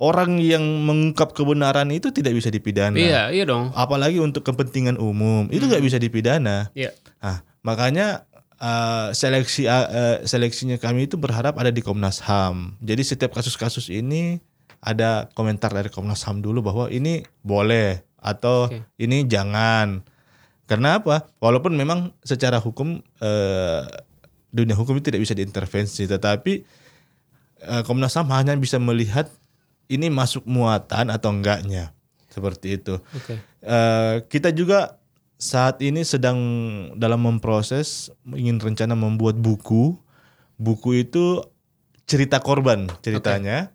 Speaker 2: orang yang mengungkap kebenaran itu tidak bisa dipidana.
Speaker 1: Iya, iya dong.
Speaker 2: Apalagi untuk kepentingan umum itu nggak bisa dipidana.
Speaker 1: Iya.
Speaker 2: Nah, makanya uh, seleksi uh, seleksinya kami itu berharap ada di Komnas HAM. Jadi setiap kasus-kasus ini ada komentar dari Komnas HAM dulu bahwa ini boleh atau
Speaker 1: Oke.
Speaker 2: ini jangan. Karena apa? Walaupun memang secara hukum uh, dunia hukum itu tidak bisa diintervensi, tetapi uh, Komnas HAM hanya bisa melihat ini masuk muatan atau enggaknya. Seperti itu.
Speaker 1: Oke.
Speaker 2: Eh, kita juga saat ini sedang dalam memproses ingin rencana membuat buku. Buku itu cerita korban ceritanya.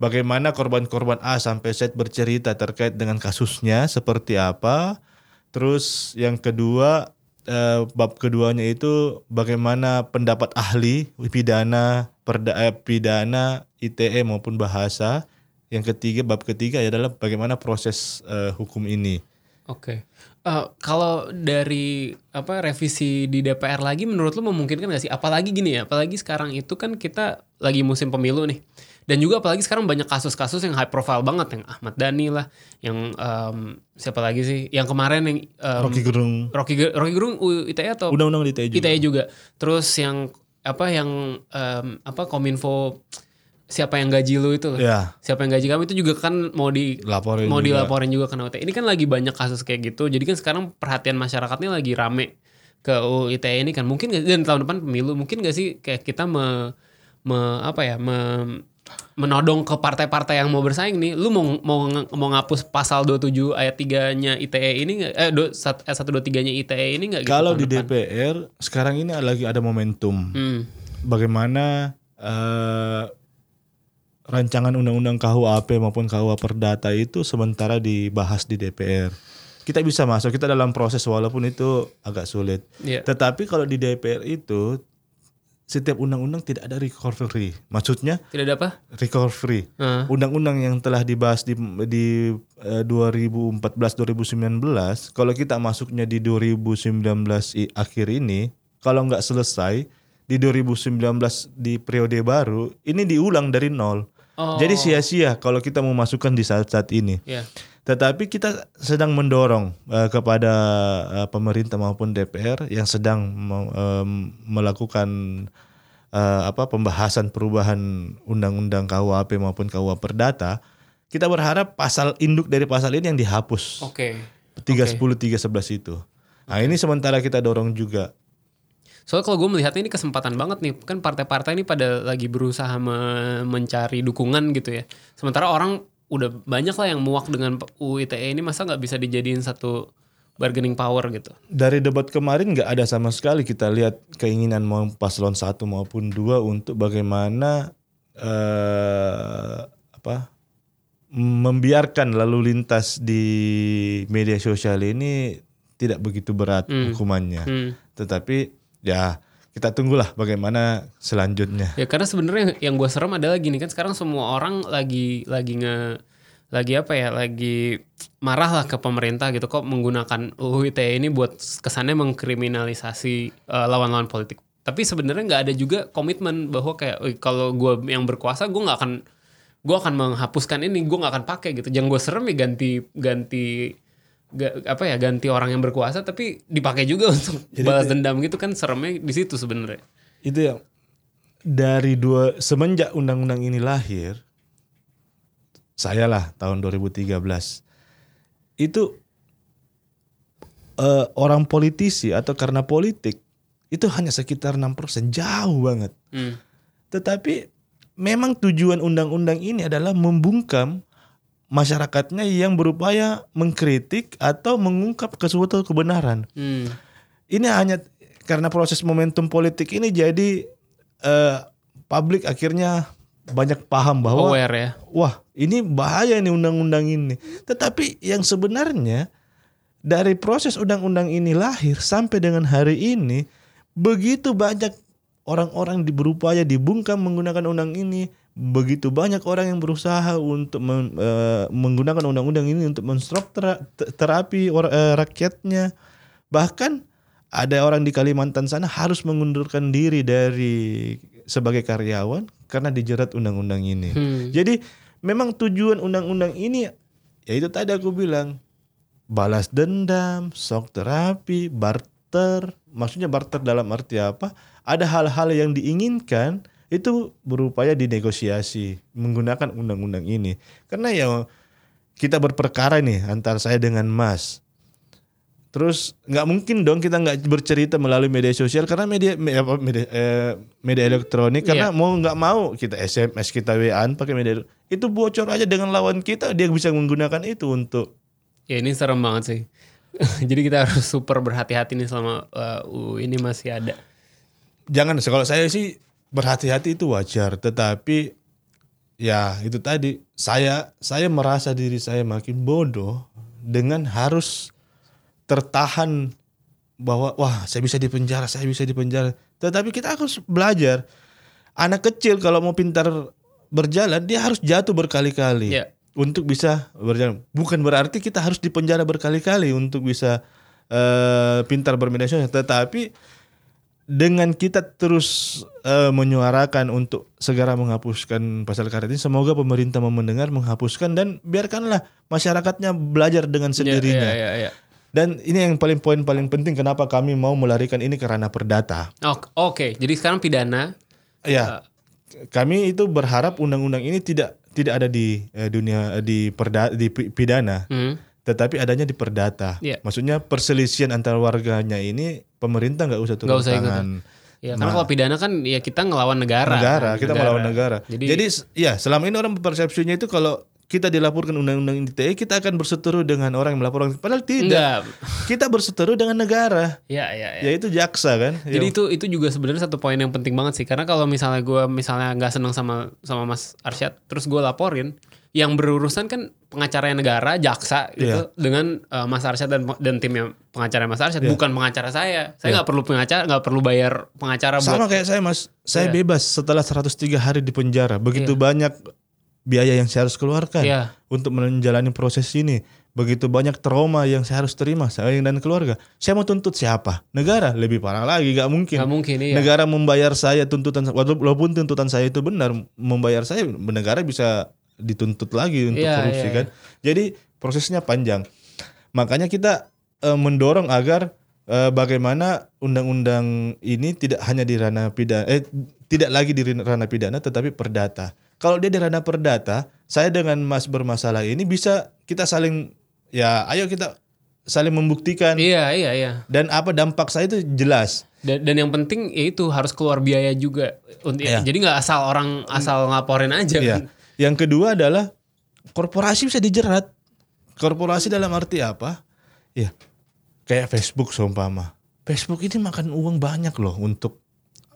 Speaker 2: Bagaimana korban-korban A sampai Z bercerita terkait dengan kasusnya seperti apa. Terus yang kedua eh, bab keduanya itu bagaimana pendapat ahli pidana, perda, eh, pidana, ITE maupun bahasa. Yang ketiga bab ketiga adalah bagaimana proses eh, hukum ini.
Speaker 1: Oke. Eh, kalau dari apa revisi di DPR lagi menurut lu memungkinkan gak sih? Apalagi gini ya, apalagi sekarang itu kan kita lagi musim pemilu nih. Dan juga apalagi sekarang banyak kasus-kasus yang high profile banget yang Ahmad Dhani lah, yang em, siapa lagi sih? Yang kemarin yang em,
Speaker 2: Rocky Gerung
Speaker 1: Rocky Rocky Gerung ITE atau
Speaker 2: undang-undang di ITE juga.
Speaker 1: ITE juga. Terus yang apa yang em, apa Kominfo siapa yang gaji lu itu loh.
Speaker 2: Ya,
Speaker 1: Siapa yang gaji kamu itu juga kan mau di
Speaker 2: laporin
Speaker 1: mau
Speaker 2: juga.
Speaker 1: dilaporin juga kena UITE. Ini kan lagi banyak kasus kayak gitu. Jadi kan sekarang perhatian masyarakatnya lagi rame ke UU ITE ini kan. Mungkin gak, dan tahun depan pemilu mungkin gak sih kayak kita me, me- apa ya me- menodong ke partai-partai yang mau bersaing nih. Lu mau mau mau ngapus pasal 27 ayat 3-nya ITE ini nggak eh do, sat- ayat 123-nya ITE ini enggak gitu
Speaker 2: Kalau
Speaker 1: tahun
Speaker 2: di
Speaker 1: depan?
Speaker 2: DPR sekarang ini lagi ada momentum
Speaker 1: Hmm.
Speaker 2: bagaimana eh, rancangan undang-undang KUHP maupun KUH Perdata itu sementara dibahas di DPR. Kita bisa masuk, kita dalam proses walaupun itu agak sulit.
Speaker 1: Iya.
Speaker 2: Tetapi kalau di DPR itu setiap undang-undang tidak ada recovery. Maksudnya
Speaker 1: Tidak ada apa?
Speaker 2: recovery.
Speaker 1: Heeh.
Speaker 2: Undang-undang yang telah dibahas di di eh, 2014 2019 kalau kita masuknya di 2019 i- akhir ini kalau nggak selesai di 2019 di periode baru ini diulang dari nol.
Speaker 1: Oh.
Speaker 2: Jadi sia-sia kalau kita mau masukkan di saat-saat ini.
Speaker 1: Iya.
Speaker 2: Tetapi kita sedang mendorong eh, kepada eh, pemerintah maupun DPR yang sedang me- em, melakukan eh, apa pembahasan perubahan undang-undang KUHP maupun KUH Perdata. Kita berharap pasal induk dari pasal ini yang dihapus.
Speaker 1: Oke.
Speaker 2: 310 311 itu. Nah, ini sementara kita dorong juga.
Speaker 1: Soalnya kalau gue melihat ini kesempatan banget nih, kan partai-partai ini pada lagi berusaha me- mencari dukungan gitu ya. Sementara orang udah banyak lah yang muak dengan UU ITE ini, masa nggak bisa dijadiin satu bargaining power gitu.
Speaker 2: Dari debat kemarin nggak ada sama sekali kita lihat keinginan mau paslon satu maupun dua untuk bagaimana eh, apa membiarkan lalu lintas di media sosial ini tidak begitu berat hukumannya.
Speaker 1: Hmm.
Speaker 2: Tetapi ya kita tunggulah bagaimana selanjutnya.
Speaker 1: Ya karena sebenarnya yang gue serem adalah gini kan sekarang semua orang lagi lagi nge lagi apa ya lagi marah lah ke pemerintah gitu kok menggunakan UU ITE ini buat kesannya mengkriminalisasi eh, lawan-lawan politik. Tapi sebenarnya nggak ada juga komitmen bahwa kayak "Wih, kalau gue yang berkuasa gue nggak akan gue akan menghapuskan ini gue nggak akan pakai gitu. Jangan gue serem ya ganti ganti ga- apa ya ganti orang yang berkuasa tapi dipakai juga untuk balas dendam gitu kan seremnya di situ sebenarnya.
Speaker 2: Itu yang dari dua semenjak undang-undang ini lahir, saya lah tahun 2013 itu eh, orang politisi atau karena politik itu hanya sekitar 6% jauh banget.
Speaker 1: Hmm.
Speaker 2: Tetapi memang tujuan undang-undang ini adalah membungkam masyarakatnya yang berupaya mengkritik atau mengungkap sesuatu kebenaran.
Speaker 1: Hmm.
Speaker 2: Ini hanya karena proses momentum politik ini jadi eh, publik akhirnya banyak paham bahwa
Speaker 1: Aware ya.
Speaker 2: wah ini bahaya nih undang-undang ini. Tetapi yang sebenarnya dari proses undang-undang ini lahir sampai dengan hari ini begitu banyak orang-orang berupaya dibungkam menggunakan undang ini, begitu banyak orang yang berusaha untuk men- eh, menggunakan undang-undang ini untuk menstrop tera- te- terapi or- eh, rakyatnya. Bahkan ada orang di Kalimantan sana harus mengundurkan diri dari sebagai karyawan karena dijerat undang-undang ini.
Speaker 1: Hmm.
Speaker 2: Jadi memang tujuan undang-undang ini ya itu tadi aku bilang balas dendam, shock terapi, barter. Maksudnya barter dalam arti apa? Ada hal-hal yang diinginkan itu berupaya dinegosiasi menggunakan undang-undang ini. Karena ya kita berperkara nih antara saya dengan Mas. Terus nggak mungkin dong kita nggak bercerita melalui media sosial karena media me- apa, media, eh, media elektronik karena mau nggak mau kita SMS kita WA pakai media itu bocor aja dengan lawan kita dia bisa menggunakan itu untuk
Speaker 1: Ya ini serem banget sih. Jadi kita harus super berhati-hati nih selama uh, ini masih ada.
Speaker 2: jangan kalau saya sih berhati-hati itu wajar tetapi ya itu tadi saya saya merasa diri saya makin bodoh dengan harus tertahan bahwa wah saya bisa dipenjara saya bisa dipenjara tetapi kita harus belajar anak kecil kalau mau pintar berjalan dia harus jatuh berkali-kali
Speaker 1: Iya.
Speaker 2: untuk bisa berjalan bukan berarti kita harus dipenjara berkali-kali untuk bisa eh, pintar bermedia sosial tetapi dengan kita terus eh, menyuarakan untuk segera menghapuskan pasal karet ini semoga pemerintah mau mendengar menghapuskan dan biarkanlah masyarakatnya belajar dengan sendirinya
Speaker 1: Ya, ya, ya.
Speaker 2: dan ini yang paling poin paling penting kenapa kami mau melarikan ini ke ranah perdata
Speaker 1: Ok- Oke, jadi sekarang pidana.
Speaker 2: ya kami itu berharap undang-undang ini tidak tidak ada di eh, dunia di perda di pi- pidana
Speaker 1: Hmm.
Speaker 2: Tetapi adanya di perdata.
Speaker 1: Iya.
Speaker 2: maksudnya perselisihan antar warganya ini pemerintah nggak usah turun
Speaker 1: Nggak usah
Speaker 2: tangan.
Speaker 1: Ya, karena kalau pidana kan ya kita ngelawan negara.
Speaker 2: negara
Speaker 1: kan,
Speaker 2: kita melawan negara.
Speaker 1: Jadi,
Speaker 2: jadi, ya selama ini orang persepsinya itu kalau kita dilaporkan undang-undang ITE kita akan berseteru dengan orang yang melaporkan. Padahal tidak.
Speaker 1: Enggak.
Speaker 2: kita berseteru dengan negara.
Speaker 1: Ya, ya, ya.
Speaker 2: yaitu jaksa kan?
Speaker 1: Jadi itu itu juga sebenarnya satu poin yang penting banget sih. Karena kalau misalnya gue misalnya nggak seneng sama sama Mas Arsyad terus gue laporin yang berurusan kan pengacara negara jaksa gitu dengan uh, Mas Arsyad dan dan timnya pengacara Mas Arsyad bukan pengacara saya. Saya nggak perlu pengacara nggak perlu bayar pengacara
Speaker 2: sama
Speaker 1: buat
Speaker 2: kayak saya mas. Saya
Speaker 1: Iya.
Speaker 2: bebas setelah 103 hari di penjara. Begitu banyak biaya yang saya harus keluarkan
Speaker 1: Iya.
Speaker 2: untuk menjalani proses ini. Begitu banyak trauma yang saya harus terima saya dan keluarga. Saya mau tuntut siapa? Negara. Lebih parah lagi gak mungkin.
Speaker 1: Nggak mungkin iya.
Speaker 2: Negara membayar saya tuntutan walaupun tuntutan saya itu benar membayar saya negara bisa dituntut lagi untuk
Speaker 1: Iya,
Speaker 2: korupsi
Speaker 1: iya,
Speaker 2: kan? jadi prosesnya panjang. Makanya kita eh, mendorong agar eh, bagaimana undang-undang ini tidak hanya di ranah pidana eh tidak lagi di ranah pidana tetapi perdata. Kalau dia di ranah perdata saya dengan mas bermasalah ini bisa kita saling ya ayo kita saling membuktikan.
Speaker 1: Iya iya iya.
Speaker 2: Dan apa dampak saya itu jelas.
Speaker 1: Dan, dan yang penting ya itu harus keluar biaya juga. Untuk
Speaker 2: Iya.
Speaker 1: jadi nggak asal orang asal ngelaporin aja
Speaker 2: Iya.
Speaker 1: kan
Speaker 2: Yang kedua adalah korporasi bisa dijerat. Korporasi dalam arti apa? Ya, kayak Facebook seumpama. Facebook ini makan uang banyak loh untuk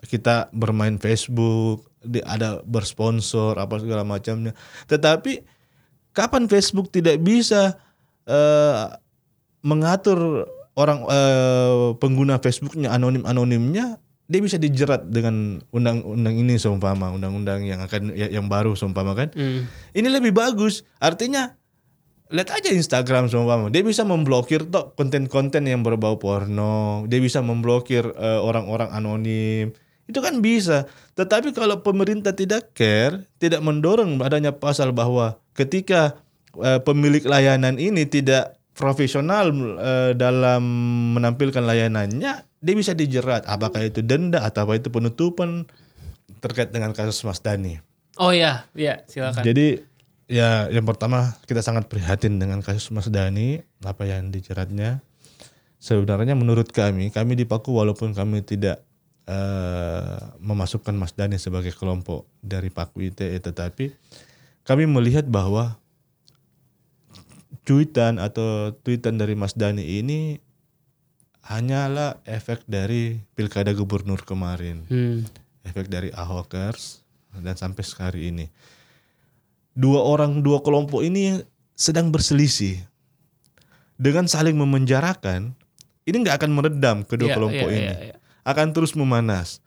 Speaker 2: kita bermain Facebook, ada bersponsor apa segala macamnya. Tetapi kapan Facebook tidak bisa eh, mengatur orang eh, pengguna Facebooknya anonim anonimnya dia bisa dijerat dengan undang-undang ini seumpama undang-undang yang akan ya- yang baru seumpama kan?
Speaker 1: Hmm.
Speaker 2: ini lebih bagus. Artinya lihat aja Instagram seumpama. Dia bisa memblokir toh konten-konten yang berbau porno. Dia bisa memblokir eh, orang-orang anonim. Itu kan bisa. Tetapi kalau pemerintah tidak care tidak mendorong adanya pasal bahwa ketika eh, pemilik layanan ini tidak profesional eh, dalam menampilkan layanannya dia bisa dijerat apakah itu denda atau apa itu penutupan terkait dengan kasus Mas Dani
Speaker 1: oh ya ya silakan
Speaker 2: jadi ya yang pertama kita sangat prihatin dengan kasus Mas Dani apa yang dijeratnya. Sebenarnya menurut kami, kami di Paku walaupun kami tidak eh, memasukkan Mas Dani sebagai kelompok dari Paku ITE tetapi kami melihat bahwa cuitan atau tweetan dari Mas Dani ini hanyalah efek dari pilkada gubernur kemarin
Speaker 1: Hmm.
Speaker 2: efek dari Ahokers dan sampai sekarang ini. Dua orang, dua kelompok ini sedang berselisih. Dengan saling memenjarakan, ini nggak akan meredam kedua
Speaker 1: Iya,
Speaker 2: kelompok
Speaker 1: iya,
Speaker 2: ini.
Speaker 1: iya, iya.
Speaker 2: Akan terus memanas.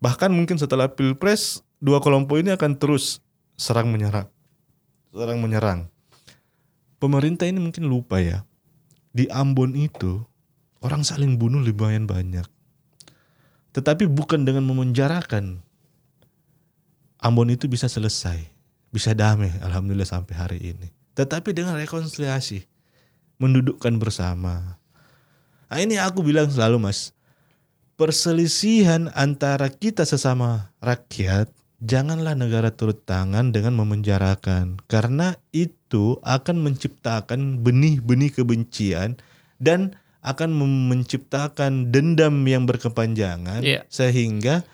Speaker 2: Bahkan mungkin setelah Pilpres, dua kelompok ini akan terus serang menyerang. Serang menyerang. Pemerintah ini mungkin lupa ya. Di Ambon itu, orang saling bunuh lumayan banyak. Tetapi bukan dengan memenjarakan Ambon itu bisa selesai, bisa damai alhamdulillah sampai hari ini. Tetapi dengan rekonsiliasi, mendudukkan bersama. Nah, ini aku bilang selalu Mas, perselisihan antara kita sesama rakyat janganlah negara turut tangan dengan memenjarakan karena itu akan menciptakan benih-benih kebencian dan akan menciptakan dendam yang berkepanjangan
Speaker 1: Iya.
Speaker 2: sehingga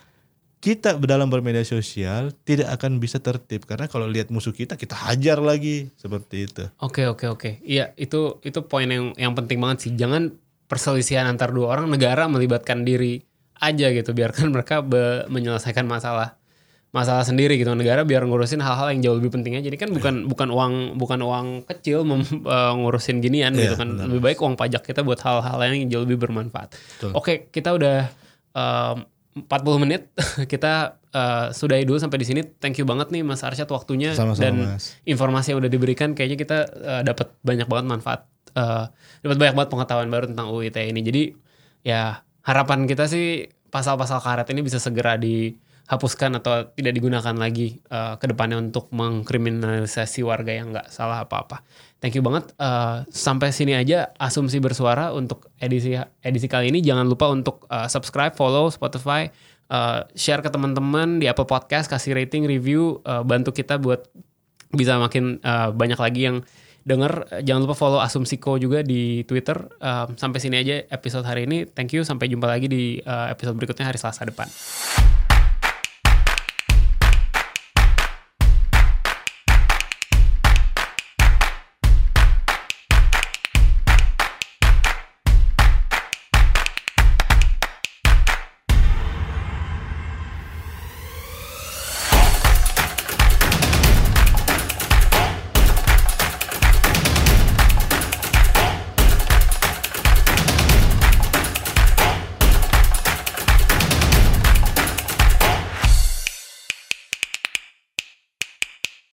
Speaker 2: kita dalam bermedia sosial tidak akan bisa tertib karena kalau lihat musuh kita kita hajar lagi seperti itu.
Speaker 1: Oke oke oke. Iya itu itu poin yang yang penting banget sih. Jangan perselisihan antar dua orang negara melibatkan diri aja gitu. Biarkan mereka menyelesaikan masalah masalah sendiri gitu. Negara biar ngurusin hal-hal yang jauh lebih pentingnya. Jadi kan bukan bukan uang bukan uang kecil mem- eh, ngurusin ginian gitu
Speaker 2: Iya,
Speaker 1: kan.
Speaker 2: benar.
Speaker 1: Lebih baik uang pajak kita buat hal-hal yang jauh lebih bermanfaat.
Speaker 2: Betul.
Speaker 1: Oke kita udah em, 40 menit kita eh, sudahi dulu sampai di sini. Thank you banget nih Mas Arsyad waktunya
Speaker 2: Sama-sama,
Speaker 1: dan
Speaker 2: Mas.
Speaker 1: informasi yang udah diberikan kayaknya kita eh, dapat banyak banget manfaat eh, dapat banyak banget pengetahuan baru tentang UU ITE ini jadi ya harapan kita sih pasal-pasal karet ini bisa segera dihapuskan atau tidak digunakan lagi eh, ke depannya untuk mengkriminalisasi warga yang nggak salah apa-apa thank you banget Eh, sampai sini aja asumsi bersuara untuk edisi edisi kali ini jangan lupa untuk eh, subscribe follow Spotify eh, share ke teman-teman di Apple Podcast kasih rating review eh, bantu kita buat bisa makin uh, banyak lagi yang denger. Jangan lupa follow Asumsiko juga di Twitter. Um, sampai sini aja episode hari ini. Thank you. Sampai jumpa lagi di uh, episode berikutnya hari Selasa depan.